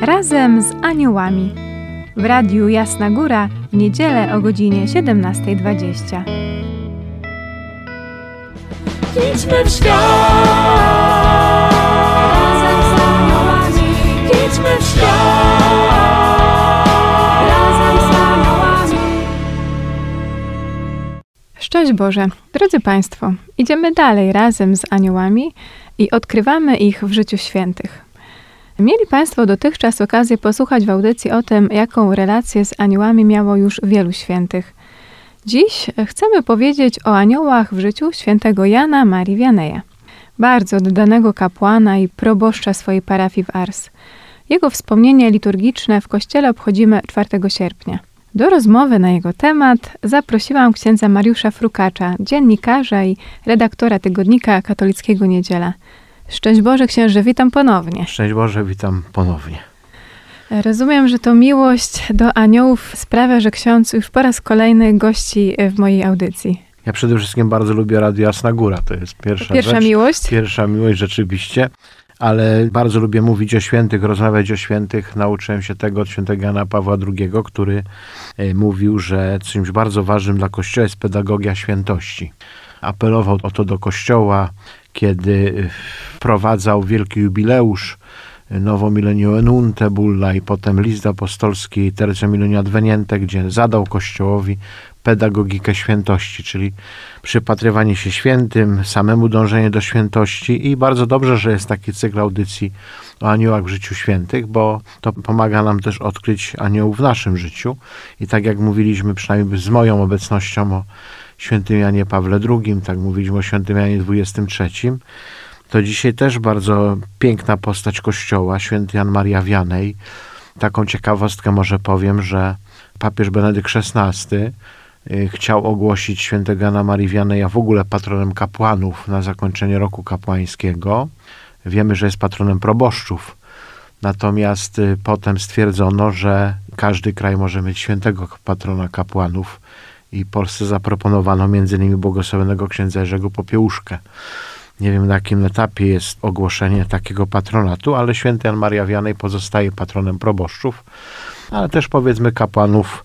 razem z aniołami w Radiu Jasna Góra w niedzielę o godzinie 17.20. Idźmy w świat razem z aniołami. Idźmy w świat razem z aniołami. Szczęść Boże! Drodzy Państwo, idziemy dalej razem z aniołami i odkrywamy ich w życiu świętych. Mieli Państwo dotychczas okazję posłuchać w audycji o tym, jaką relację z aniołami miało już wielu świętych. Dziś chcemy powiedzieć o aniołach w życiu świętego Jana Marii Wianeja, bardzo oddanego kapłana i proboszcza swojej parafii w Ars. Jego wspomnienie liturgiczne w kościele obchodzimy 4 sierpnia. Do rozmowy na jego temat zaprosiłam księdza Mariusza Frukacza, dziennikarza i redaktora tygodnika katolickiego Niedziela. Szczęść Boże, księże, witam ponownie. Szczęść Boże, witam ponownie. Rozumiem, że to miłość do aniołów sprawia, że ksiądz już po raz kolejny gości w mojej audycji. Ja przede wszystkim bardzo lubię Radio Jasna Góra, to jest pierwsza Pierwsza rzecz. miłość? Pierwsza miłość rzeczywiście, ale bardzo lubię mówić o świętych, rozmawiać o świętych. Nauczyłem się tego od świętego Jana Pawła II, który e, mówił, że czymś bardzo ważnym dla Kościoła jest pedagogia świętości. Apelował o to do Kościoła, kiedy e, wprowadzał wielki jubileusz Nowo Milenio Enunte Bulla i potem list apostolski Tercio Milenio Adveniente, gdzie zadał Kościołowi pedagogikę świętości, czyli przypatrywanie się świętym, samemu dążenie do świętości i bardzo dobrze, że jest taki cykl audycji o aniołach w życiu świętych, bo to pomaga nam też odkryć aniołów w naszym życiu. I tak jak mówiliśmy przynajmniej z moją obecnością o świętym Janie Pawle II, tak mówiliśmy o świętym Janie XXIII, to dzisiaj też bardzo piękna postać Kościoła, święty Jan Maria Wianej. Taką ciekawostkę może powiem, że papież Benedykt XVI y, chciał ogłosić świętego Jana Marii Wianeja w ogóle patronem kapłanów na zakończenie roku kapłańskiego. Wiemy, że jest patronem proboszczów. Natomiast y, potem stwierdzono, że każdy kraj może mieć świętego patrona kapłanów i Polsce zaproponowano m.in. błogosławionego księdza Jerzego Popiełuszkę. Nie wiem na jakim etapie jest ogłoszenie takiego patronatu, ale święty Jan Maria Wianej pozostaje patronem proboszczów, ale też powiedzmy kapłanów,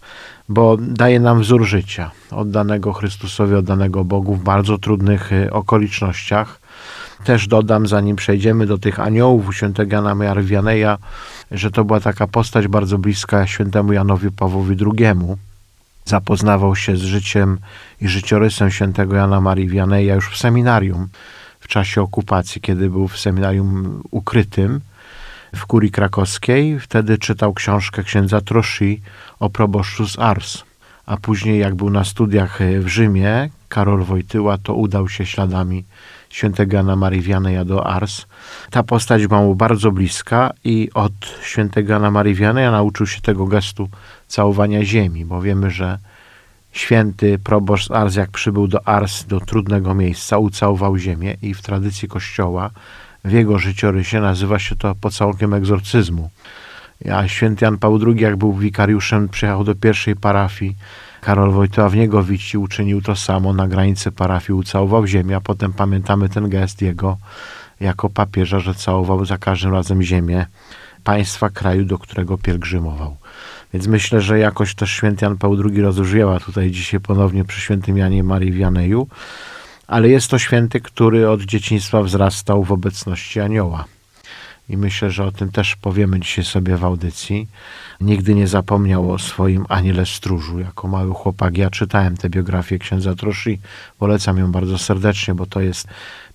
bo daje nam wzór życia oddanego Chrystusowi, oddanego Bogu w bardzo trudnych y, okolicznościach. Też dodam, zanim przejdziemy do tych aniołów świętego Jana Maria Wianeja, że to była taka postać bardzo bliska świętemu Janowi Pawłowi II. Zapoznawał się z życiem i życiorysem świętego Jana Marii Wianeja już w seminarium w czasie okupacji, kiedy był w seminarium ukrytym w kurii krakowskiej. Wtedy czytał książkę księdza Troszy o proboszczu z Ars. A później, jak był na studiach w Rzymie, Karol Wojtyła, to udał się śladami świętego Jana Marii Wianeja do Ars. Ta postać była mu bardzo bliska i od świętego Jana Marii nauczył się tego gestu całowania ziemi, bo wiemy, że święty proboszcz Ars, jak przybył do Ars, do trudnego miejsca, ucałował ziemię i w tradycji kościoła, w jego życiorysie nazywa się to pocałunkiem egzorcyzmu. A święty Jan Paweł II, jak był wikariuszem, przyjechał do pierwszej parafii. Karol Wojtyła w Niegowici uczynił to samo, na granicy parafii ucałował ziemię, a potem pamiętamy ten gest jego jako papieża, że całował za każdym razem ziemię państwa, kraju, do którego pielgrzymował. Więc myślę, że jakoś też święty Jan Paweł II rozbrzmiała tutaj dzisiaj ponownie przy świętym Janie Marii Wianeju, ale jest to święty, który od dzieciństwa wzrastał w obecności anioła. I myślę, że o tym też powiemy dzisiaj sobie w audycji. Nigdy nie zapomniał o swoim aniele stróżu. Jako mały chłopak ja czytałem tę biografię księdza Troszy. Polecam ją bardzo serdecznie, bo to jest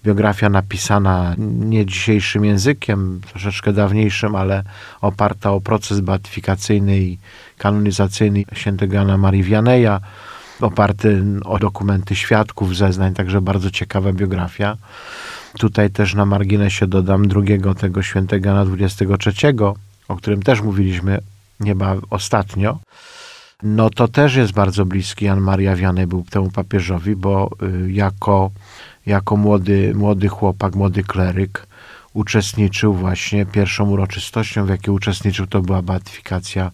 biografia napisana nie dzisiejszym językiem, troszeczkę dawniejszym, ale oparta o proces beatyfikacyjny i kanonizacyjny świętego Jana Marii Wianeja, oparty o dokumenty świadków, zeznań, także bardzo ciekawa biografia. Tutaj też na marginesie dodam drugiego tego świętego Jana 23, o którym też mówiliśmy nieba ostatnio. No to też jest bardzo bliski Jan Maria Wianej był temu papieżowi, bo y, jako jako młody, młody chłopak, młody kleryk uczestniczył właśnie pierwszą uroczystością, w jakiej uczestniczył, to była beatyfikacja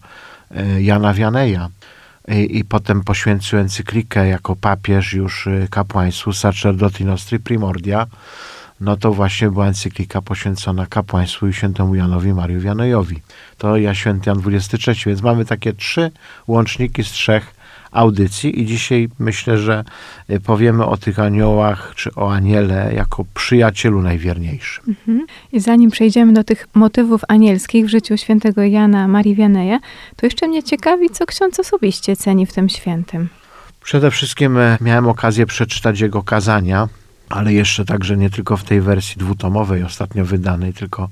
e, Jana Wianeja. I, I, potem poświęcił encyklikę jako papież już e, kapłaństwu Sacerdoti Nostri Primordia, no to właśnie była encyklika poświęcona kapłaństwu i świętemu Janowi Mariu Wianojowi. To ja święty Jan XXIII, więc mamy takie trzy łączniki z trzech audycji i dzisiaj myślę, że y, powiemy o tych aniołach, czy o aniele jako przyjacielu najwierniejszym. Mhm. I zanim przejdziemy do tych motywów anielskich w życiu świętego Jana Marii Wianeja, to jeszcze mnie ciekawi, co ksiądz osobiście ceni w tym świętym. Przede wszystkim e, miałem okazję przeczytać jego kazania, ale jeszcze także nie tylko w tej wersji dwutomowej, ostatnio wydanej, tylko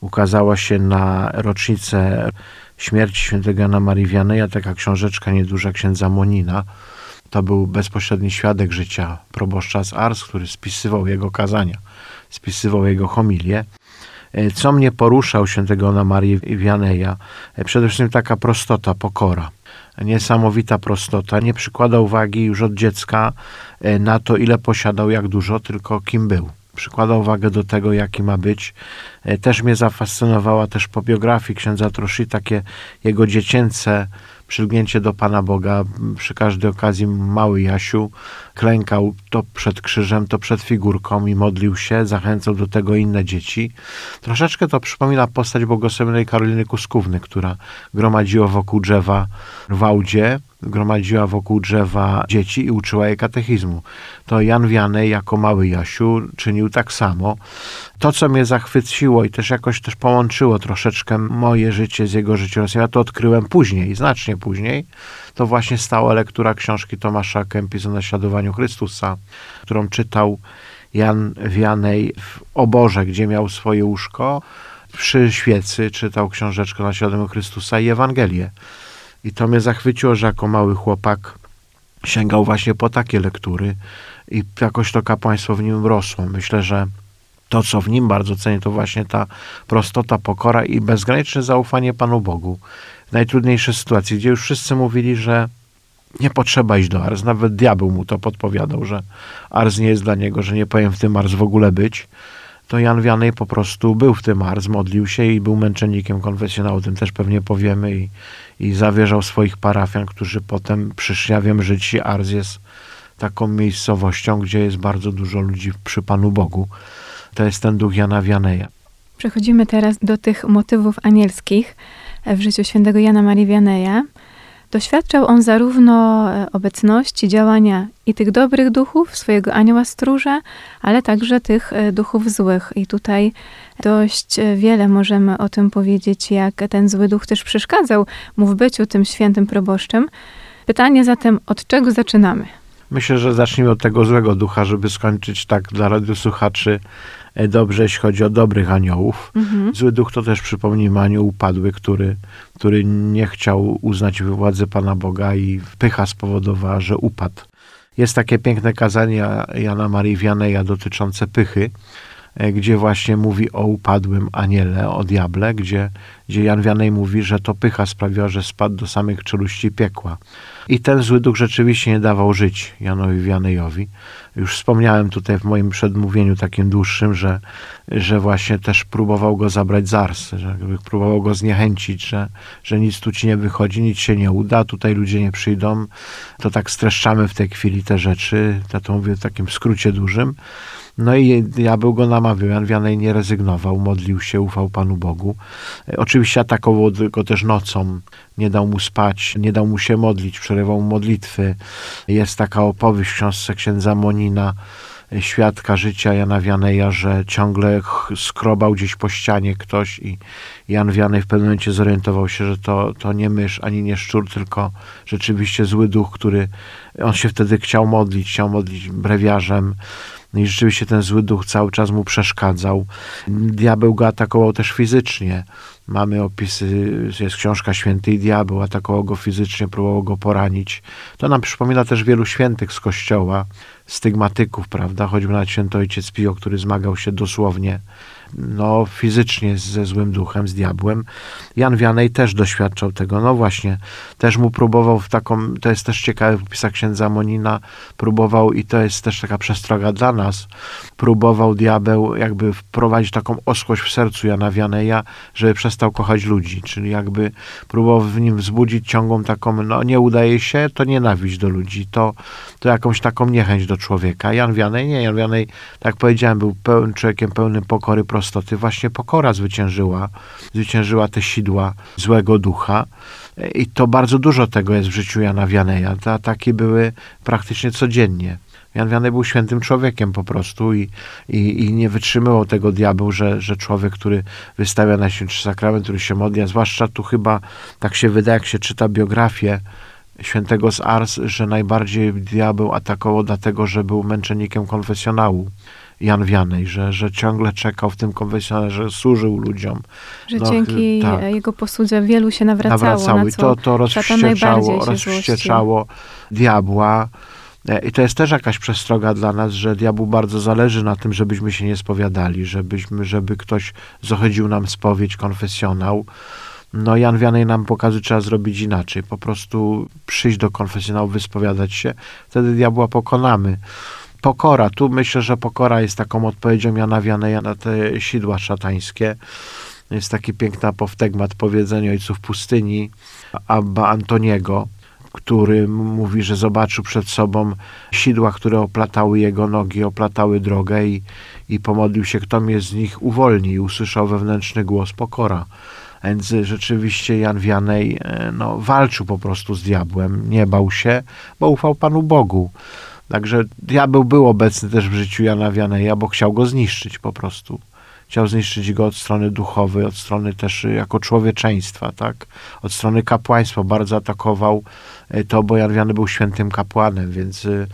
ukazała się na rocznicę śmierci świętego Jana Marii Wianeja taka książeczka nieduża księdza Monina. To był bezpośredni świadek życia proboszcza z Ars, który spisywał jego kazania, spisywał jego homilię. E, Co mnie poruszał świętego Jana Marii Wianeja? E, Przede wszystkim taka prostota, pokora niesamowita prostota. Nie przykłada uwagi już od dziecka e, na to, ile posiadał, jak dużo, tylko kim był. Przykłada uwagę do tego, jaki ma być. E, Też mnie zafascynowała też po biografii księdza Troszy takie jego dziecięce przylgnięcie do Pana Boga. Przy każdej okazji mały Jasiu klękał to przed krzyżem, to przed figurką i modlił się, zachęcał do tego inne dzieci. Troszeczkę to przypomina postać błogosławionej Karoliny Kuskówny, która gromadziła wokół drzewa w Wałdzie, gromadziła wokół drzewa dzieci i uczyła je katechizmu. To Jan Wianej jako mały Jasiu czynił tak samo. To, co mnie zachwyciło i też jakoś też połączyło troszeczkę moje życie z jego życiem, ja to odkryłem później, znacznie później, to właśnie stała lektura książki Tomasza Kempis o naśladowaniu Chrystusa, którą czytał Jan Wianej w oborze, gdzie miał swoje łóżko. Przy świecy czytał książeczkę o naśladowaniu Chrystusa i Ewangelię. I to mnie zachwyciło, że jako mały chłopak sięgał właśnie po takie lektury i jakoś to kapłaństwo w nim rosło. Myślę, że to, co w nim bardzo cenię, to właśnie ta prostota, pokora i bezgraniczne zaufanie Panu Bogu. W najtrudniejszej sytuacji, gdzie już wszyscy mówili, że nie potrzeba iść do Ars. Nawet diabeł mu to podpowiadał, że Ars nie jest dla niego, że nie powinien w tym Ars w ogóle być. To Jan Wianej po prostu był w tym Ars, modlił się i był męczennikiem konfesjonału, o tym też pewnie powiemy i, i zawierzał swoich parafian, którzy potem przyszli. Ja wiem, że dzisiaj Ars jest taką miejscowością, gdzie jest bardzo dużo ludzi przy Panu Bogu. To jest ten duch Jana Wianeja. Przechodzimy teraz do tych motywów anielskich w życiu świętego Jana Marii Wianeja. Doświadczał on zarówno e, obecności, działania i tych dobrych duchów, swojego anioła stróża, ale także tych e, duchów złych. I tutaj dość e, wiele możemy o tym powiedzieć, jak ten zły duch też przeszkadzał mu w byciu tym świętym proboszczem. Pytanie zatem, od czego zaczynamy? Myślę, że zacznijmy od tego złego ducha, żeby skończyć tak dla radiosłuchaczy dobrze, jeśli chodzi o dobrych aniołów. Mhm. Zły duch to też, przypomnijmy, anioł upadły, który, który nie chciał uznać władzy Pana Boga i pycha spowodowała, że upadł. Jest takie piękne kazanie Jana Marii Wianeja dotyczące pychy, e, gdzie właśnie mówi o upadłym aniele, o diable, gdzie, gdzie Jan Wianej mówi, że to pycha sprawiła, że spadł do samych czeluści piekła. I ten zły duch rzeczywiście nie dawał żyć Janowi Wianejowi. Już wspomniałem tutaj w moim przedmówieniu takim dłuższym, że, że właśnie też próbował go zabrać z że próbował go zniechęcić, że, że nic tu ci nie wychodzi, nic się nie uda, tutaj ludzie nie przyjdą. To tak streszczamy w tej chwili te rzeczy, to, to mówię w takim skrócie dużym. No i diabeł go namawiał. Jan Wianej nie rezygnował, modlił się, ufał Panu Bogu. E, Oczywiście atakował go też nocą, nie dał mu spać, nie dał mu się modlić, przerywał modlitwy. Jest taka opowieść w książce księdza Monina, e, świadka życia Jana Wianeja, że ciągle skrobał gdzieś po ścianie ktoś i Jan Wianej w pewnym momencie zorientował się, że to, to nie mysz ani nie szczur, tylko rzeczywiście zły duch, który on się wtedy chciał modlić, chciał modlić brewiarzem. No i rzeczywiście ten zły duch cały czas mu przeszkadzał. Diabeł go atakował też fizycznie. Mamy opisy, jest książka Święty i Diabeł, atakował go fizycznie, próbował go poranić. To nam przypomina też wielu świętych z Kościoła, stygmatyków, prawda? Choćby nawet święty ojciec Pio, który zmagał się dosłownie no, fizycznie ze złym duchem, z diabłem. Jan Wianej też doświadczał tego. No właśnie, też mu próbował w taką, to jest też ciekawe w opisach księdza Monina, próbował i to jest też taka przestroga dla nas, próbował diabeł jakby wprowadzić taką oskłość w sercu Jana Wianeja, żeby przestał kochać ludzi, czyli jakby próbował w nim wzbudzić ciągłą taką, no nie udaje się, to nienawiść do ludzi, to, to jakąś taką niechęć do człowieka. Jan Wianej nie. Jan Wianej, tak jak powiedziałem, był pełen, człowiekiem pełnym pokory, prostoty. Właśnie pokora zwyciężyła, zwyciężyła te sidła złego ducha. I to bardzo dużo tego jest w życiu Jana Wianeja. Te ataki były praktycznie codziennie. Jan Wianej był świętym człowiekiem po prostu i, i, i nie wytrzymywał tego diabeł, że, że człowiek, który wystawia na święty sakrament, który się modli, a zwłaszcza tu chyba tak się wydaje, jak się czyta biografię świętego z Ars, że najbardziej diabeł atakował dlatego, że był męczennikiem konfesjonału. Jan Wianej, że, że ciągle czekał w tym konfesjonale, że służył ludziom. Że No, dzięki tak. jego posłudze wielu się nawracało, nawracało na i to, to rozwścieczało, rozwścieczało diabła. E, I to jest też jakaś przestroga dla nas, że diabłu bardzo zależy na tym, żebyśmy się nie spowiadali, żebyśmy, żeby ktoś zachodził nam spowiedź, konfesjonał. No Jan Wianej nam pokazuje, trzeba zrobić inaczej. Po prostu przyjść do konfesjonału, wyspowiadać się. Wtedy diabła pokonamy. Pokora. Tu myślę, że pokora jest taką odpowiedzią Jana Wianeja na te sidła szatańskie. Jest taki piękny apoftegmat powiedzenia ojców pustyni Abba Antoniego, który mówi, że zobaczył przed sobą sidła, które oplatały jego nogi, oplatały drogę i, i pomodlił się, kto mnie z nich uwolni i usłyszał wewnętrzny głos pokora. Więc rzeczywiście Jan Wianej e, no, walczył po prostu z diabłem, nie bał się, bo ufał Panu Bogu. Także diabeł był obecny też w życiu Jana Wianeja, bo chciał go zniszczyć po prostu. Chciał zniszczyć go od strony duchowej, od strony też y, jako człowieczeństwa, tak? Od strony kapłaństwa. Bardzo atakował y, to, bo Jan Wiany był świętym kapłanem, więc y,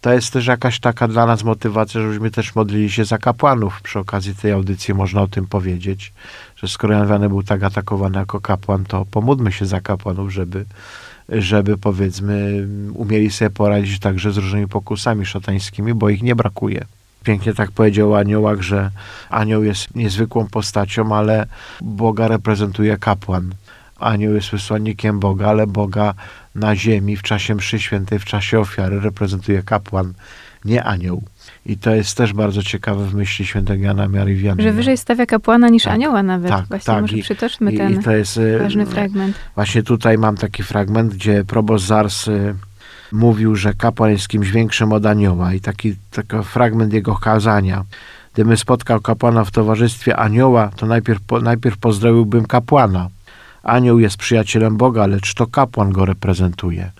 to jest też jakaś taka dla nas motywacja, żebyśmy też modlili się za kapłanów. Przy okazji tej audycji można o tym powiedzieć, że skoro Jan Wiany był tak atakowany jako kapłan, to pomódlmy się za kapłanów, żeby, żeby powiedzmy umieli sobie poradzić także z różnymi pokusami szatańskimi, bo ich nie brakuje. Pięknie tak powiedział o aniołach, że anioł jest niezwykłą postacią, ale Boga reprezentuje kapłan. Anioł jest wysłannikiem Boga, ale Boga na ziemi w czasie mszy świętej, w czasie ofiary reprezentuje kapłan, nie anioł. I to jest też bardzo ciekawe w myśli świętego Jana Miary Wianeja. Że wyżej stawia kapłana niż Tak, anioła nawet. tak, Właśnie tak. może I- przytoczmy I, ten I to jest y, ważny fragment. Właśnie tutaj mam taki fragment, gdzie proboszcz Zars y, mówił, że kapłan jest kimś większym od anioła i taki, taki fragment jego kazania. Gdybym spotkał kapłana w towarzystwie anioła, to najpierw, po, najpierw pozdrowiłbym kapłana. Anioł jest przyjacielem Boga, lecz to kapłan go reprezentuje.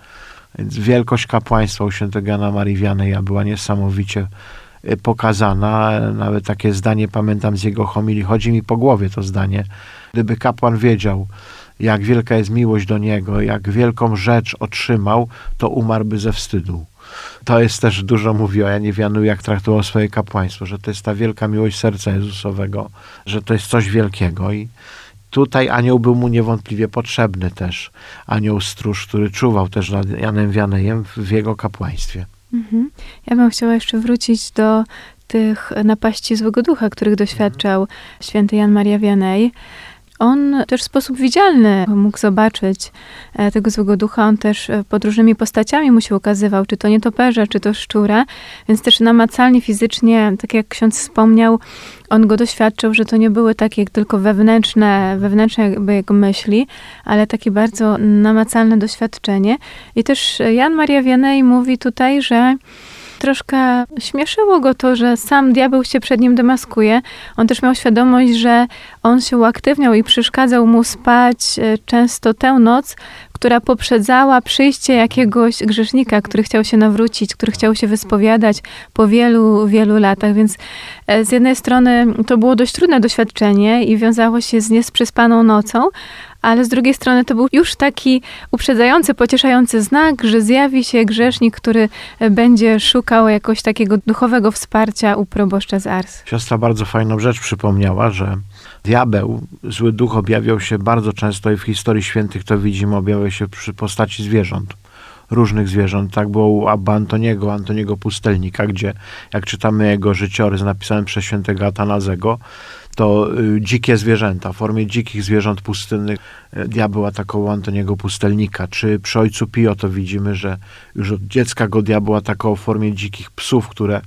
Więc wielkość kapłaństwa u świętego Jana Marii Wianeja była niesamowicie y, pokazana. Nawet takie zdanie pamiętam z jego homilii. Chodzi mi po głowie to zdanie. Gdyby kapłan wiedział, jak wielka jest miłość do niego, jak wielką rzecz otrzymał, to umarłby ze wstydu. To jest też dużo mówi o Janie Wianu, jak traktował swoje kapłaństwo, że to jest ta wielka miłość serca Jezusowego, że to jest coś wielkiego i tutaj anioł był mu niewątpliwie potrzebny też. Anioł stróż, który czuwał też nad Janem Wianejem w jego kapłaństwie. Mhm. Ja bym chciała jeszcze wrócić do tych napaści złego ducha, których doświadczał święty Jan Maria Vianney. On też w sposób widzialny mógł zobaczyć e, tego złego ducha. On też e, pod różnymi postaciami mu się ukazywał, czy to nietoperza, czy to szczura. Więc też namacalnie, fizycznie, tak jak ksiądz wspomniał, on go doświadczył, że to nie były takie tylko wewnętrzne, wewnętrzne jakby jego myśli, ale takie bardzo namacalne doświadczenie. I też Jan Maria Vianney mówi tutaj, że troszkę śmieszyło go to, że sam diabeł się przed nim demaskuje. On też miał świadomość, że on się uaktywniał i przeszkadzał mu spać e, często tę noc, która poprzedzała przyjście jakiegoś grzesznika, który chciał się nawrócić, który chciał się wyspowiadać po wielu, wielu latach. Więc e, z jednej strony to było dość trudne doświadczenie i wiązało się z niesprzyspaną nocą, ale z drugiej strony to był już taki uprzedzający, pocieszający znak, że zjawi się grzesznik, który e, będzie szukał jakoś takiego duchowego wsparcia u proboszcza z Ars. Siostra bardzo fajną rzecz przypomniała, że diabeł, zły duch objawiał się bardzo często i w historii świętych to widzimy, objawiał się przy postaci zwierząt. Różnych zwierząt. Tak było u Abba Antoniego, Antoniego Pustelnika, gdzie jak czytamy jego życiorys napisany przez świętego Atanazego, to y, dzikie zwierzęta, w formie dzikich zwierząt pustynnych y, diabeł atakował Antoniego Pustelnika. Czy przy ojcu Pio to widzimy, że już od dziecka go diabeł atakował w formie dzikich psów, które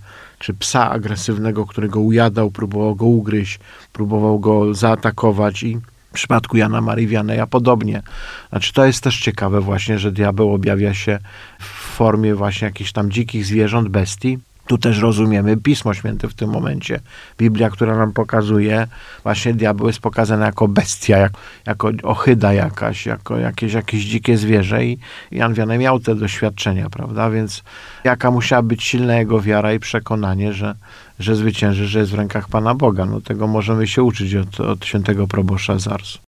czy psa agresywnego, który go ujadał, próbował go ugryźć, próbował go zaatakować i W przypadku Jana Marii Wianeja podobnie. Znaczy to jest też ciekawe właśnie, że diabeł objawia się w formie właśnie jakichś tam dzikich zwierząt, bestii. Tu też rozumiemy Pismo Święte w tym momencie. Biblia, która nam pokazuje, właśnie diabeł jest pokazany jako bestia, jak, jako ohyda jakaś, jako jakieś, jakieś dzikie zwierzę i Jan Wianek miał te doświadczenia, prawda? Więc jaka musiała być silna jego wiara i przekonanie, że, że zwycięży, że jest w rękach Pana Boga. No tego możemy się uczyć od, od świętego probosza Zarsu.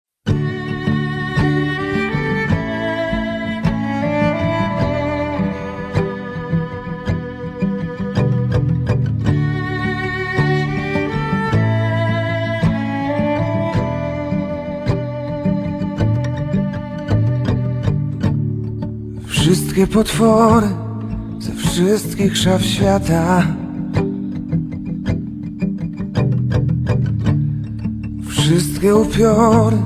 Wszystkie potwory ze wszystkich szaf świata. Wszystkie upiory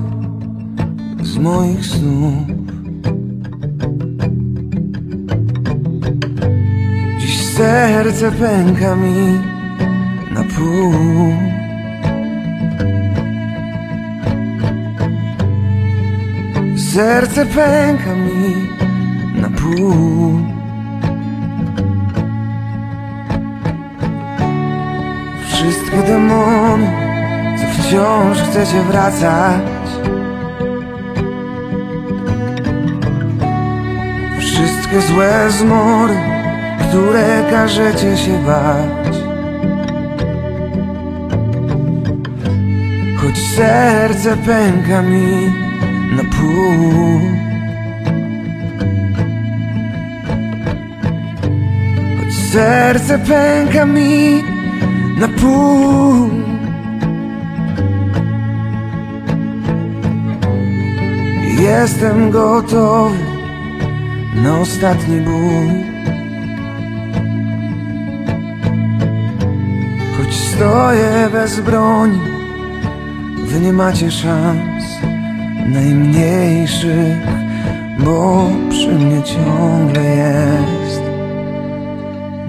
z moich snów Dziś serce pęka mi na pół. Serce pęka mi Wszystkie demony, co wciąż chcecie wracać. Wszystkie złe zmory, które każecie się bać. Choć serce pęka mi na pół Serce pęka mi na pół. Jestem gotowy na ostatni ból. Choć stoję bez broni Wy nie macie szans. Najmniejszych Bo przy mnie ciągle jest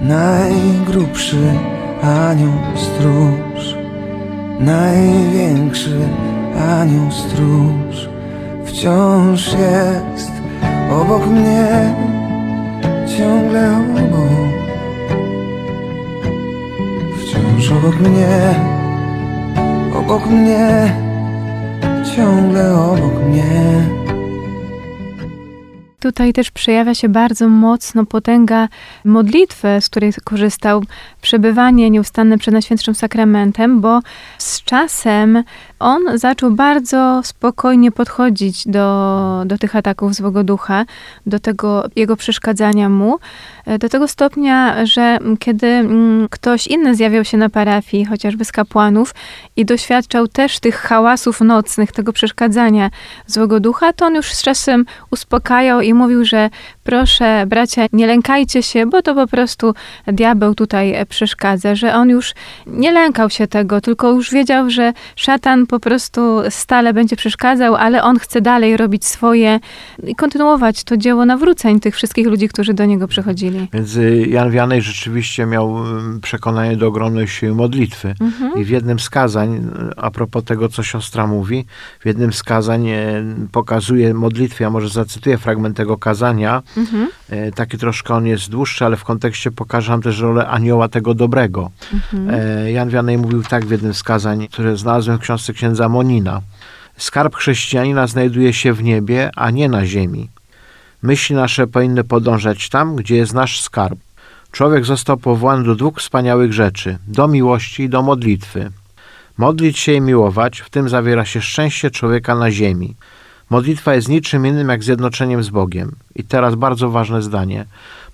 Najgrubszy anioł stróż. Największy anioł stróż. Wciąż jest obok mnie Ciągle obok. Wciąż obok mnie Obok mnie Ciągle obok mnie Tutaj też przejawia się bardzo mocno potęga modlitwy, z której korzystał, przebywanie nieustanne przed Najświętszym Sakramentem, bo z czasem on zaczął bardzo spokojnie podchodzić do, do tych ataków złego ducha, do tego jego przeszkadzania mu, do tego stopnia, że kiedy mm, ktoś inny zjawiał się na parafii, chociażby z kapłanów, i doświadczał też tych hałasów nocnych, tego przeszkadzania złego ducha, to on już z czasem uspokajał i mówił, że proszę, bracia, nie lękajcie się, bo to po prostu diabeł tutaj przeszkadza, że on już nie lękał się tego, tylko już wiedział, że szatan po prostu stale będzie przeszkadzał, ale on chce dalej robić swoje i kontynuować to dzieło nawróceń tych wszystkich ludzi, którzy do niego przychodzili. Więc y, Jan Wianej rzeczywiście miał y, przekonanie do ogromnej siły modlitwy. Mhm. I w jednym z kazań, y, a propos tego, co siostra mówi, w jednym z kazań pokazuje modlitwę, ja może zacytuję fragment tego kazania, Mhm. taki troszkę on jest dłuższy, ale w kontekście pokaże nam też rolę anioła tego dobrego. Mhm. E, Jan Wianej mówił tak w jednym z kazań, które znalazłem w książce księdza Monina. Skarb chrześcijanina znajduje się w niebie, a nie na ziemi. Myśli nasze powinny podążać tam, gdzie jest nasz skarb. Człowiek został powołany do dwóch wspaniałych rzeczy: do miłości i do modlitwy. Modlić się i miłować, w tym zawiera się szczęście człowieka na ziemi. Modlitwa jest niczym innym jak zjednoczeniem z Bogiem. I teraz bardzo ważne zdanie.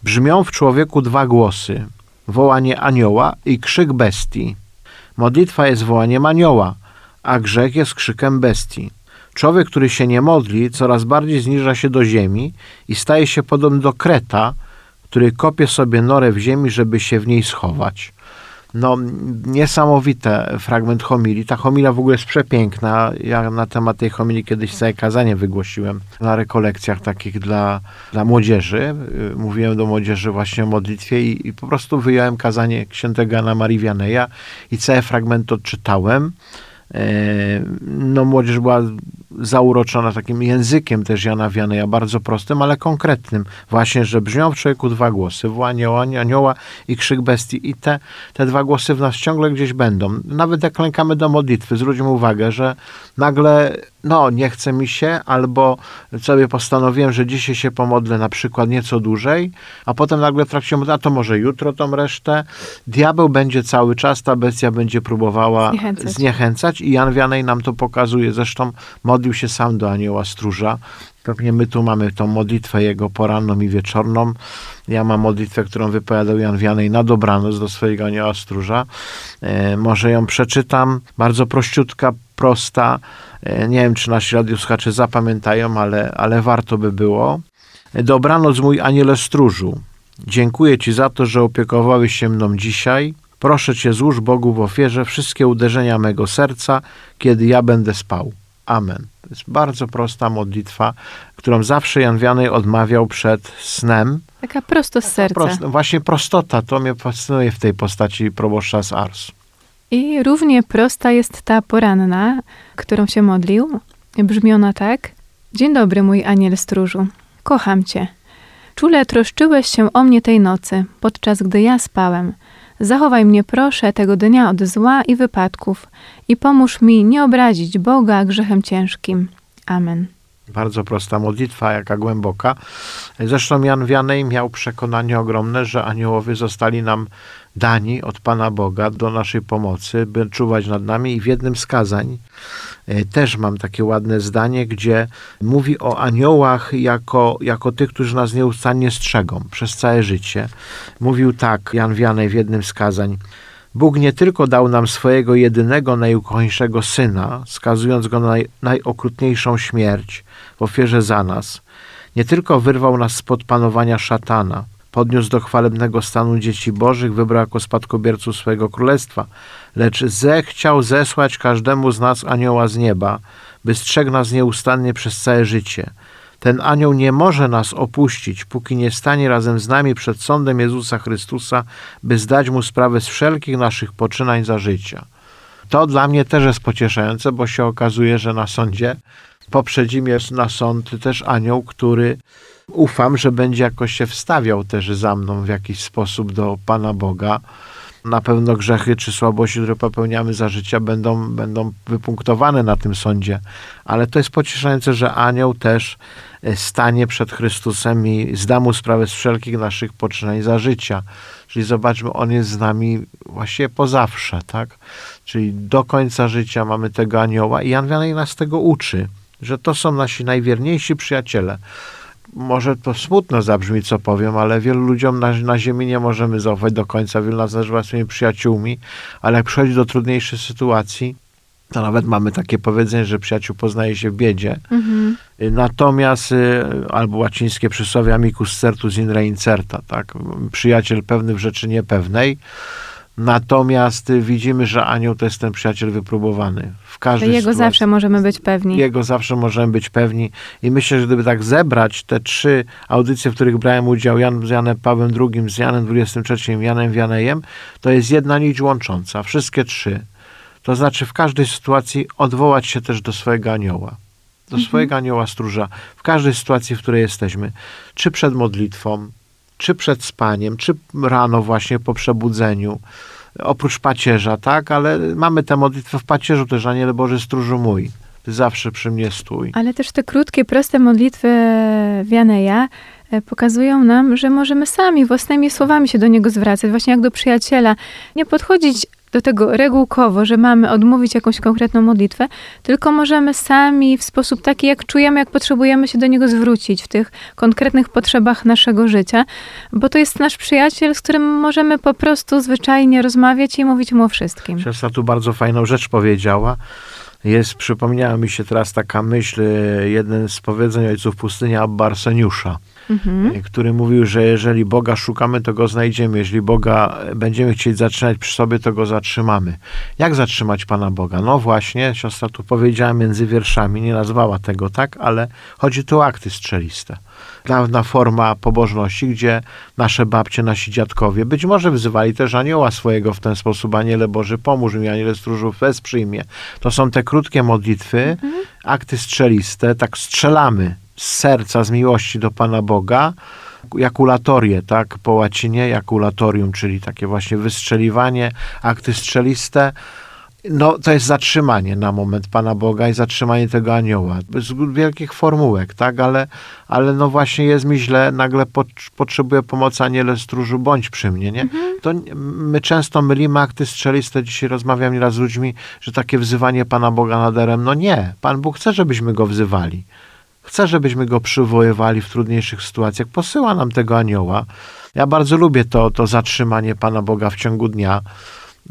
Brzmią w człowieku dwa głosy: wołanie anioła i krzyk bestii. Modlitwa jest wołaniem anioła, a grzech jest krzykiem bestii. Człowiek, który się nie modli, coraz bardziej zniża się do ziemi i staje się podobny do kreta, który kopie sobie norę w ziemi, żeby się w niej schować. No, niesamowite fragment homilii. Ta homilia w ogóle jest przepiękna. Ja na temat tej homilii kiedyś całe kazanie wygłosiłem na rekolekcjach takich dla, dla młodzieży. Y, Mówiłem do młodzieży właśnie o modlitwie i, i po prostu wyjąłem kazanie księtego Jana Marii Wianeja i cały fragment odczytałem. E, No, młodzież była zauroczona takim językiem też Jana Wianeja, bardzo prostym, ale konkretnym. Właśnie, że brzmią w człowieku dwa głosy, woła anioła, anioła i krzyk bestii. I te, te dwa głosy w nas ciągle gdzieś będą. Nawet jak klękamy do modlitwy, zwróćmy uwagę, że nagle no nie chce mi się, albo sobie postanowiłem, że dzisiaj się pomodlę na przykład nieco dłużej, a potem nagle w trakcie modlitwy, a to może jutro tą resztę. Diabeł będzie cały czas, ta bestia będzie próbowała Zniechęcać. zniechęcać i Jan Wianej nam to pokazuje. Zresztą modlił się sam do anioła stróża. Pewnie my tu mamy tą modlitwę jego poranną i wieczorną. Ja mam modlitwę, którą wypowiadał Jan Wianej na dobranoc do swojego anioła stróża. E, może ją przeczytam. Bardzo prościutka, prosta. E, nie wiem, czy nasi radiosłuchacze zapamiętają, ale, ale warto by było. E, Dobranoc, mój aniele stróżu. Dziękuję Ci za to, że opiekowałeś się mną dzisiaj. Proszę Cię, złóż Bogu w ofierze wszystkie uderzenia mego serca, kiedy ja będę spał. Amen. To jest bardzo prosta modlitwa, którą zawsze Jan Wianej odmawiał przed snem. Taka prosto z serca. Prost, właśnie prostota, to mnie fascynuje w tej postaci proboszcza z Ars. I równie prosta jest ta poranna, którą się modlił. Brzmi ona tak. Dzień dobry, mój aniel stróżu. Kocham cię. Czule troszczyłeś się o mnie tej nocy, podczas gdy ja spałem. Zachowaj mnie proszę tego dnia od zła i wypadków i pomóż mi nie obrazić Boga grzechem ciężkim. Amen. Bardzo prosta modlitwa, jaka głęboka. Zresztą Jan Wianej miał przekonanie ogromne, że aniołowie zostali nam dani od Pana Boga do naszej pomocy, by czuwać nad nami i w jednym z kazań e, też mam takie ładne zdanie, gdzie mówi o aniołach jako, jako tych, którzy nas nieustannie strzegą przez całe życie. Mówił tak Jan Wianej w jednym z kazań. Bóg nie tylko dał nam swojego jedynego, najukochańszego Syna, skazując Go na naj, najokrutniejszą śmierć w ofierze za nas, nie tylko wyrwał nas spod panowania szatana, podniósł do chwalebnego stanu dzieci bożych, wybrał jako spadkobierców swojego królestwa, lecz zechciał zesłać każdemu z nas anioła z nieba, by strzegł nas nieustannie przez całe życie. Ten anioł nie może nas opuścić, póki nie stanie razem z nami przed sądem Jezusa Chrystusa, by zdać mu sprawę z wszelkich naszych poczynań za życia. To dla mnie też jest pocieszające, bo się okazuje, że na sądzie poprzedzi mnie na sąd też anioł, który ufam, że będzie jakoś się wstawiał też za mną w jakiś sposób do Pana Boga. Na pewno grzechy czy słabości, które popełniamy za życia, będą, będą wypunktowane na tym sądzie. Ale to jest pocieszające, że anioł też e, stanie przed Chrystusem i zda mu sprawę z wszelkich naszych poczynań za życia. Czyli zobaczmy, on jest z nami właściwie po zawsze, tak? Czyli do końca życia mamy tego anioła i Jan Wianej nas tego uczy, że to są nasi najwierniejsi przyjaciele może to smutno zabrzmi, co powiem, ale wielu ludziom na, na ziemi nie możemy zaufać do końca. Wielu nas nazywa swoimi przyjaciółmi, ale jak przychodzi do trudniejszej sytuacji, to nawet mamy takie powiedzenie, że przyjaciół poznaje się w biedzie. Mhm. Natomiast, y, albo łacińskie przysłowie amicus certus in re incerta, tak? Przyjaciel pewny w rzeczy niepewnej. Natomiast widzimy, że anioł to jest ten przyjaciel wypróbowany. W każdej Jego sytuacji. zawsze możemy być pewni. Jego zawsze możemy być pewni. I myślę, że gdyby tak zebrać te trzy audycje, w których brałem udział Jan, z Janem Pawłem II, z Janem XXIII, Janem Wianejem, to jest jedna nić łącząca. Wszystkie trzy. To znaczy w każdej sytuacji odwołać się też do swojego anioła. Do swojego anioła stróża. W każdej sytuacji, w której jesteśmy. Czy przed modlitwą, czy przed spaniem, czy rano właśnie po przebudzeniu oprócz pacierza, tak? Ale mamy tę modlitwę w pacierzu też, Aniele Boży Stróżu mój. Ty zawsze przy mnie stój. Ale też te krótkie, proste modlitwy Wianeja e, pokazują nam, że możemy sami własnymi słowami się do niego zwracać, właśnie jak do przyjaciela. Nie podchodzić do tego regułkowo, że mamy odmówić jakąś konkretną modlitwę, tylko możemy sami w sposób taki, jak czujemy, jak potrzebujemy się do niego zwrócić w tych konkretnych potrzebach naszego życia, bo to jest nasz przyjaciel, z którym możemy po prostu zwyczajnie rozmawiać i mówić mu o wszystkim. Siostra tu bardzo fajną rzecz powiedziała. Jest, przypomniała mi się teraz taka myśl, e, jeden z powiedzeń ojców pustyni Abba Arseniusza, Mhm. e, który mówił, że jeżeli Boga szukamy, to go znajdziemy. Jeżeli Boga będziemy chcieć zatrzymać przy sobie, to go zatrzymamy. Jak zatrzymać Pana Boga? No właśnie, siostra tu powiedziała między wierszami, nie nazwała tego tak, ale chodzi tu o akty strzeliste. Dawna forma pobożności, gdzie nasze babcie, nasi dziadkowie być może wzywali też anioła swojego w ten sposób, aniele Boży, pomóż mi, aniele stróżów, wesprzyj mnie. To są te krótkie krótkie modlitwy, akty strzeliste, tak strzelamy z serca, z miłości do Pana Boga, jakulatorię, tak, po łacinie, jakulatorium, czyli takie właśnie wystrzeliwanie, akty strzeliste, no, to jest zatrzymanie na moment Pana Boga i zatrzymanie tego anioła. Bez wielkich formułek, tak, ale, ale no właśnie jest mi źle, nagle pot, potrzebuję pomocy aniele stróżu, bądź przy mnie, nie? To my często mylimy akty strzeliste, dzisiaj rozmawiam nieraz z ludźmi, że takie wzywanie Pana Boga naderem, no nie, Pan Bóg chce, żebyśmy Go wzywali. Chce, żebyśmy Go przywoływali w trudniejszych sytuacjach. Posyła nam tego anioła. Ja bardzo lubię to, to zatrzymanie Pana Boga w ciągu dnia.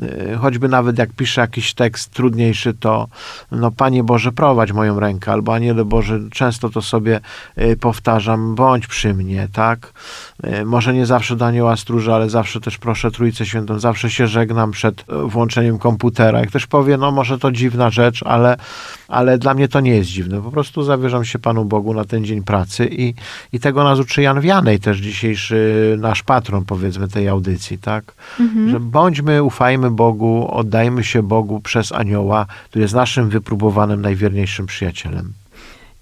Y, choćby nawet jak piszę jakiś tekst trudniejszy, to no Panie Boże, prowadź moją rękę, albo Aniele Boże, często to sobie y, powtarzam, bądź przy mnie, tak? Y, Może nie zawsze do Anioła Stróża, ale zawsze też proszę Trójcę Świętą, zawsze się żegnam przed włączeniem komputera. Jak ktoś powie, no może to dziwna rzecz, ale, ale dla mnie to nie jest dziwne. Po prostu zawierzam się Panu Bogu na ten dzień pracy i, i tego nas uczy Jan Wianej, też dzisiejszy nasz patron, powiedzmy, tej audycji, tak? Że bądźmy, ufajmy Bogu, oddajmy się Bogu przez anioła, który jest naszym wypróbowanym, najwierniejszym przyjacielem.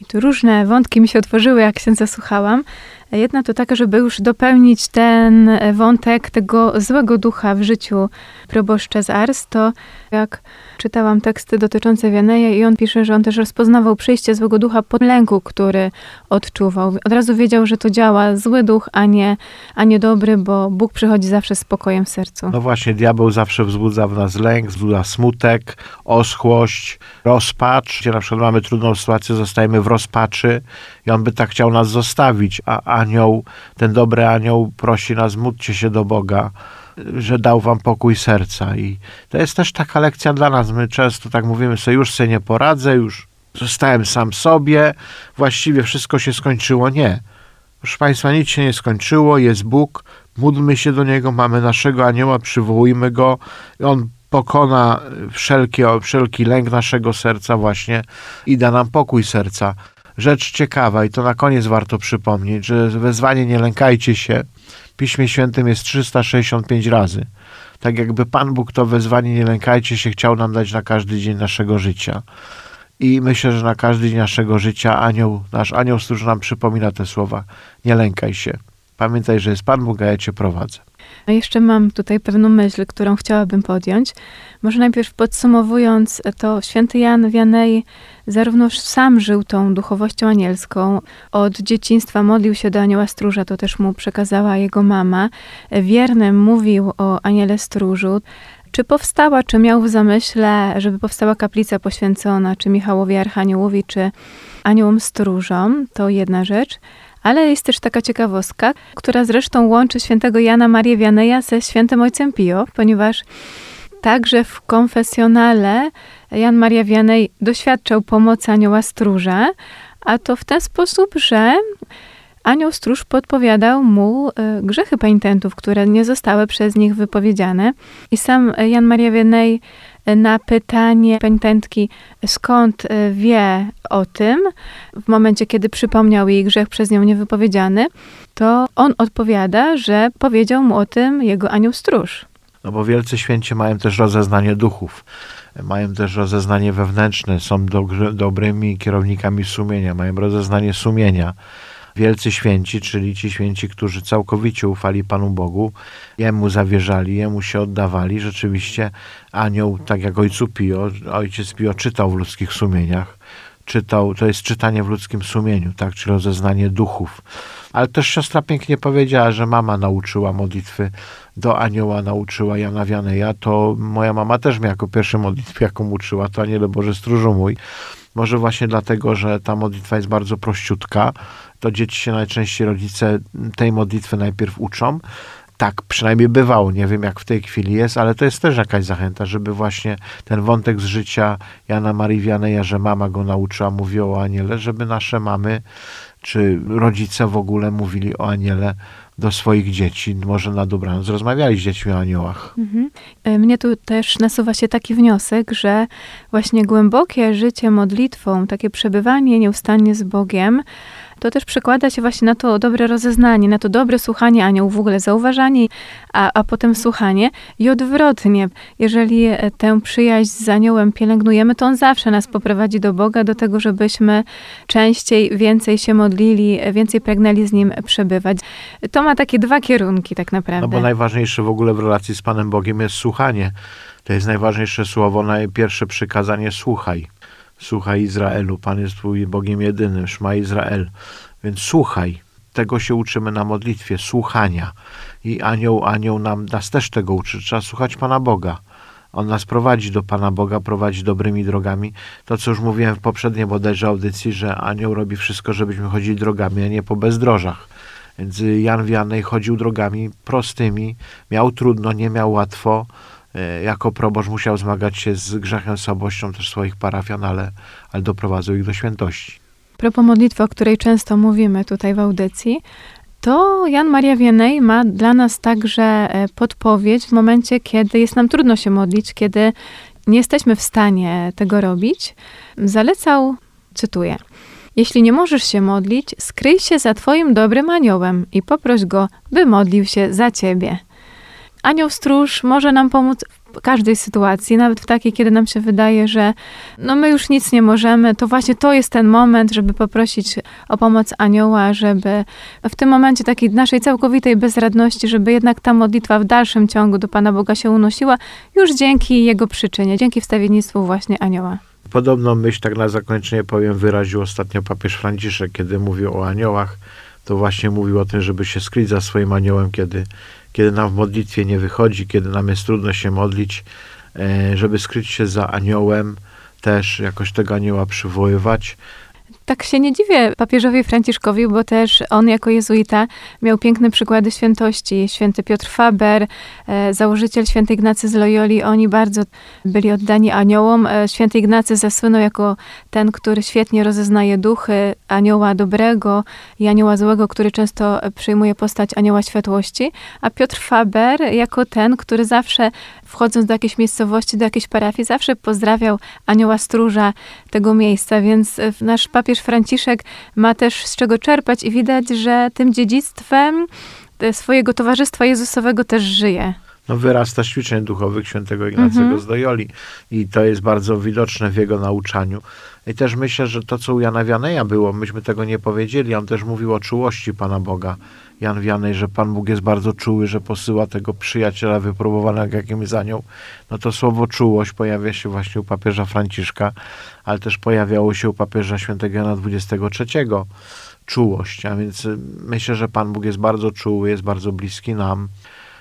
I tu różne wątki mi się otworzyły, jak się zasłuchałam. Jedna to taka, żeby już dopełnić ten wątek tego złego ducha w życiu proboszcza z Ars, to jak czytałam teksty dotyczące Wianeja i on pisze, że on też rozpoznawał przyjście złego ducha po lęku, który odczuwał. Od razu wiedział, że to działa zły duch, a nie, a nie dobry, bo Bóg przychodzi zawsze z spokojem w sercu. No właśnie, diabeł zawsze wzbudza w nas lęk, wzbudza smutek, oschłość, rozpacz. Gdzie na przykład mamy trudną sytuację, zostajemy w rozpaczy i on by tak chciał nas zostawić, a anioł, ten dobry anioł prosi nas, módlcie się do Boga, że dał wam pokój serca. I to jest też taka lekcja dla nas. My często tak mówimy sobie, już sobie nie poradzę, już zostałem sam sobie, właściwie wszystko się skończyło. Nie. Proszę Państwa, nic się nie skończyło, jest Bóg, módlmy się do Niego, mamy naszego anioła, przywołujmy Go, On pokona wszelkie, wszelki lęk naszego serca właśnie i da nam pokój serca. Rzecz ciekawa i to na koniec warto przypomnieć, że wezwanie nie lękajcie się w Piśmie Świętym jest 365 razy. Tak jakby Pan Bóg to wezwanie nie lękajcie się chciał nam dać na każdy dzień naszego życia. I myślę, że na każdy dzień naszego życia anioł, nasz anioł stróż nam przypomina te słowa. Nie lękaj się. Pamiętaj, że jest Pan Bóg, a ja Cię prowadzę. A jeszcze mam tutaj pewną myśl, którą chciałabym podjąć. Może najpierw podsumowując, to święty Jan Wianej zarówno sam żył tą duchowością anielską, od dzieciństwa modlił się do anioła stróża, to też mu przekazała jego mama. Wiernym mówił o aniele stróżu. Czy powstała, czy miał w zamyśle, żeby powstała kaplica poświęcona, czy Michałowi Archaniołowi, czy aniołom stróżom, to jedna rzecz. Ale jest też taka ciekawostka, która zresztą łączy świętego Jana Marię Wianeja ze świętym ojcem Pio, ponieważ także w konfesjonale Jan Maria Wianej doświadczał pomocy anioła stróża, a to w ten sposób, że anioł stróż podpowiadał mu e, grzechy penitentów, które nie zostały przez nich wypowiedziane. I sam Jan Maria Wianej na pytanie penitentki, skąd e, wie o tym, w momencie, kiedy przypomniał jej grzech przez nią niewypowiedziany, to on odpowiada, że powiedział mu o tym jego anioł stróż. No bo wielcy święci mają też rozeznanie duchów, mają też rozeznanie wewnętrzne, są dobrymi kierownikami sumienia, mają rozeznanie sumienia. Wielcy święci, czyli ci święci, którzy całkowicie ufali Panu Bogu, Jemu zawierzali, Jemu się oddawali. Rzeczywiście anioł, tak jak ojcu Pio, ojciec Pio czytał w ludzkich sumieniach, czytał, to jest czytanie w ludzkim sumieniu, tak, czy rozeznanie duchów. Ale też siostra pięknie powiedziała, że mama nauczyła modlitwy do anioła, nauczyła Jana Wianeja, to moja mama też mnie jako pierwsze modlitwy, jaką uczyła, to Aniele Boże Stróżu mój. Może właśnie dlatego, że ta modlitwa jest bardzo prościutka, to dzieci się najczęściej rodzice tej modlitwy najpierw uczą. Tak przynajmniej bywało, nie wiem jak w tej chwili jest, ale to jest też jakaś zachęta, żeby właśnie ten wątek z życia Jana Marii Wianeja, że mama go nauczyła, mówiła o aniele, żeby nasze mamy czy rodzice w ogóle mówili o aniele do swoich dzieci, może na dobranoc rozmawiali z dziećmi o aniołach. Mhm. E, Mnie tu też nasuwa się taki wniosek, że właśnie głębokie życie modlitwą, takie przebywanie nieustannie z Bogiem, to też przekłada się właśnie na to dobre rozeznanie, na to dobre słuchanie aniołów, w ogóle zauważanie, a, a potem słuchanie i odwrotnie. Jeżeli e, tę przyjaźń z aniołem pielęgnujemy, to on zawsze nas poprowadzi do Boga, do tego, żebyśmy częściej, więcej się modlili, więcej pragnęli z Nim przebywać. To ma takie dwa kierunki tak naprawdę. No bo najważniejsze w ogóle w relacji z Panem Bogiem jest słuchanie. To jest najważniejsze słowo, najpierwsze przykazanie słuchaj. Słuchaj Izraelu, Pan jest Twój Bogiem jedynym, Szma Izrael. Więc słuchaj. Tego się uczymy na modlitwie, słuchania. I anioł, anioł nam, nas też tego uczy. Trzeba słuchać Pana Boga. On nas prowadzi do Pana Boga, prowadzi dobrymi drogami. To, co już mówiłem w poprzedniej bodajże audycji, że anioł robi wszystko, żebyśmy chodzili drogami, a nie po bezdrożach. Więc Jan Wianej chodził drogami prostymi, miał trudno, nie miał łatwo. E, jako proboszcz musiał zmagać się z grzechem, słabością też swoich parafian, ale, ale doprowadził ich do świętości. Propos modlitwy, o której często mówimy tutaj w audycji, to Jan Maria Wienej ma dla nas także e, podpowiedź w momencie, kiedy jest nam trudno się modlić, kiedy nie jesteśmy w stanie tego robić. Zalecał, cytuję, jeśli nie możesz się modlić, skryj się za Twoim dobrym aniołem i poproś go, by modlił się za Ciebie. Anioł stróż może nam pomóc w każdej sytuacji, nawet w takiej, kiedy nam się wydaje, że no my już nic nie możemy, to właśnie to jest ten moment, żeby poprosić o pomoc anioła, żeby w tym momencie takiej naszej całkowitej bezradności, żeby jednak ta modlitwa w dalszym ciągu do Pana Boga się unosiła, już dzięki Jego przyczynie, dzięki wstawiennictwu właśnie anioła. Podobną myśl, tak na zakończenie powiem, wyraził ostatnio papież Franciszek, kiedy mówił o aniołach. To właśnie mówił o tym, żeby się skryć za swoim aniołem, kiedy, kiedy nam w modlitwie nie wychodzi, kiedy nam jest trudno się modlić, e, żeby skryć się za aniołem, też jakoś tego anioła przywoływać. Tak się nie dziwię papieżowi Franciszkowi, bo też on jako jezuita miał piękne przykłady świętości. Święty Piotr Faber, e, założyciel święty Ignacy z Loyoli, oni bardzo byli oddani aniołom. E, święty Ignacy zasłynął jako ten, który świetnie rozeznaje duchy anioła dobrego i anioła złego, który często przyjmuje postać anioła światłości, a Piotr Faber jako ten, który zawsze wchodząc do jakiejś miejscowości, do jakiejś parafii, zawsze pozdrawiał anioła stróża tego miejsca, więc e, nasz papież Franciszek ma też z czego czerpać i widać, że tym dziedzictwem e, swojego towarzystwa Jezusowego też żyje. No, wyrasta z ćwiczeń duchowych świętego Ignacego mm -hmm. z i to jest bardzo widoczne w jego nauczaniu. I też myślę, że to, co u Jana Wianeja było, myśmy tego nie powiedzieli, on też mówił o czułości Pana Boga. Jan Wianej, że Pan Bóg jest bardzo czuły, że posyła tego przyjaciela wypróbowanego, jakim jest anioł. No to słowo czułość pojawia się właśnie u papieża Franciszka, ale też pojawiało się u papieża świętego Jana XXIII. Czułość, a więc y, myślę, że Pan Bóg jest bardzo czuły, jest bardzo bliski nam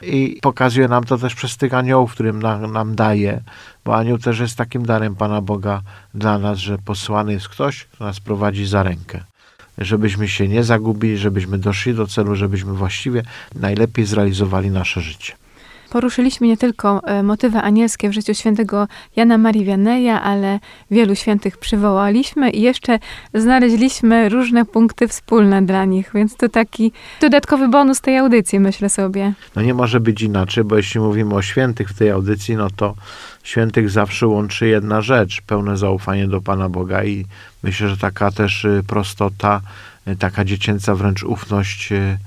i pokazuje nam to też przez tych aniołów, którym nam, nam daje, bo anioł też jest takim darem Pana Boga dla nas, że posłany jest ktoś, kto nas prowadzi za rękę żebyśmy się nie zagubili, żebyśmy doszli do celu, żebyśmy właściwie najlepiej zrealizowali nasze życie. Poruszyliśmy nie tylko e, motywy anielskie w życiu świętego Jana Marii Wianeja, ale wielu świętych przywołaliśmy i jeszcze znaleźliśmy różne punkty wspólne dla nich, więc to taki dodatkowy bonus tej audycji, myślę sobie. No nie może być inaczej, bo jeśli mówimy o świętych w tej audycji, no to świętych zawsze łączy jedna rzecz, pełne zaufanie do Pana Boga i myślę, że taka też y, prostota, y, taka dziecięca wręcz ufność y,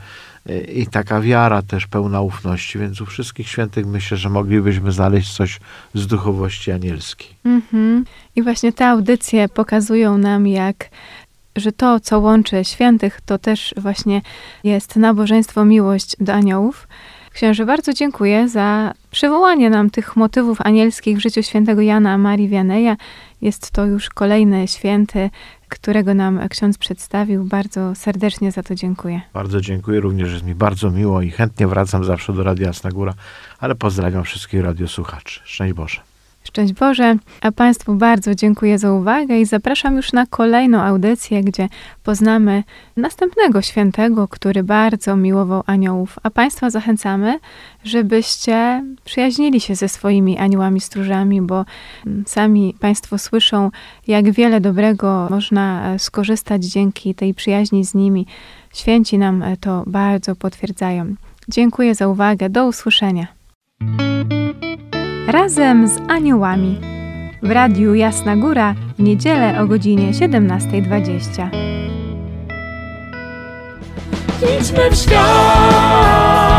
i taka wiara też pełna ufności, więc u wszystkich świętych myślę, że moglibyśmy znaleźć coś z duchowości anielskiej. Mm-hmm. I właśnie te audycje pokazują nam, jak że to, co łączy świętych, to też właśnie jest nabożeństwo, miłość do aniołów. Księże, bardzo dziękuję za przywołanie nam tych motywów anielskich w życiu świętego Jana Marii Wianeja. Jest to już kolejny święty, którego nam ksiądz przedstawił. Bardzo serdecznie za to dziękuję. Bardzo dziękuję, również jest mi bardzo miło i chętnie wracam zawsze do Radia Jasna Góra, ale pozdrawiam wszystkich radiosłuchaczy. Szczęść Boże. Szczęść Boże, a Państwu bardzo dziękuję za uwagę i zapraszam już na kolejną audycję, gdzie poznamy następnego świętego, który bardzo miłował aniołów. A Państwa zachęcamy, żebyście przyjaźnili się ze swoimi aniołami stróżami, bo mm, sami Państwo słyszą, jak wiele dobrego można e, skorzystać dzięki tej przyjaźni z nimi. Święci nam e, to bardzo potwierdzają. Dziękuję za uwagę. Do usłyszenia razem z aniołami w Radiu Jasna Góra w niedzielę o godzinie 17.20. Idźmy w świat!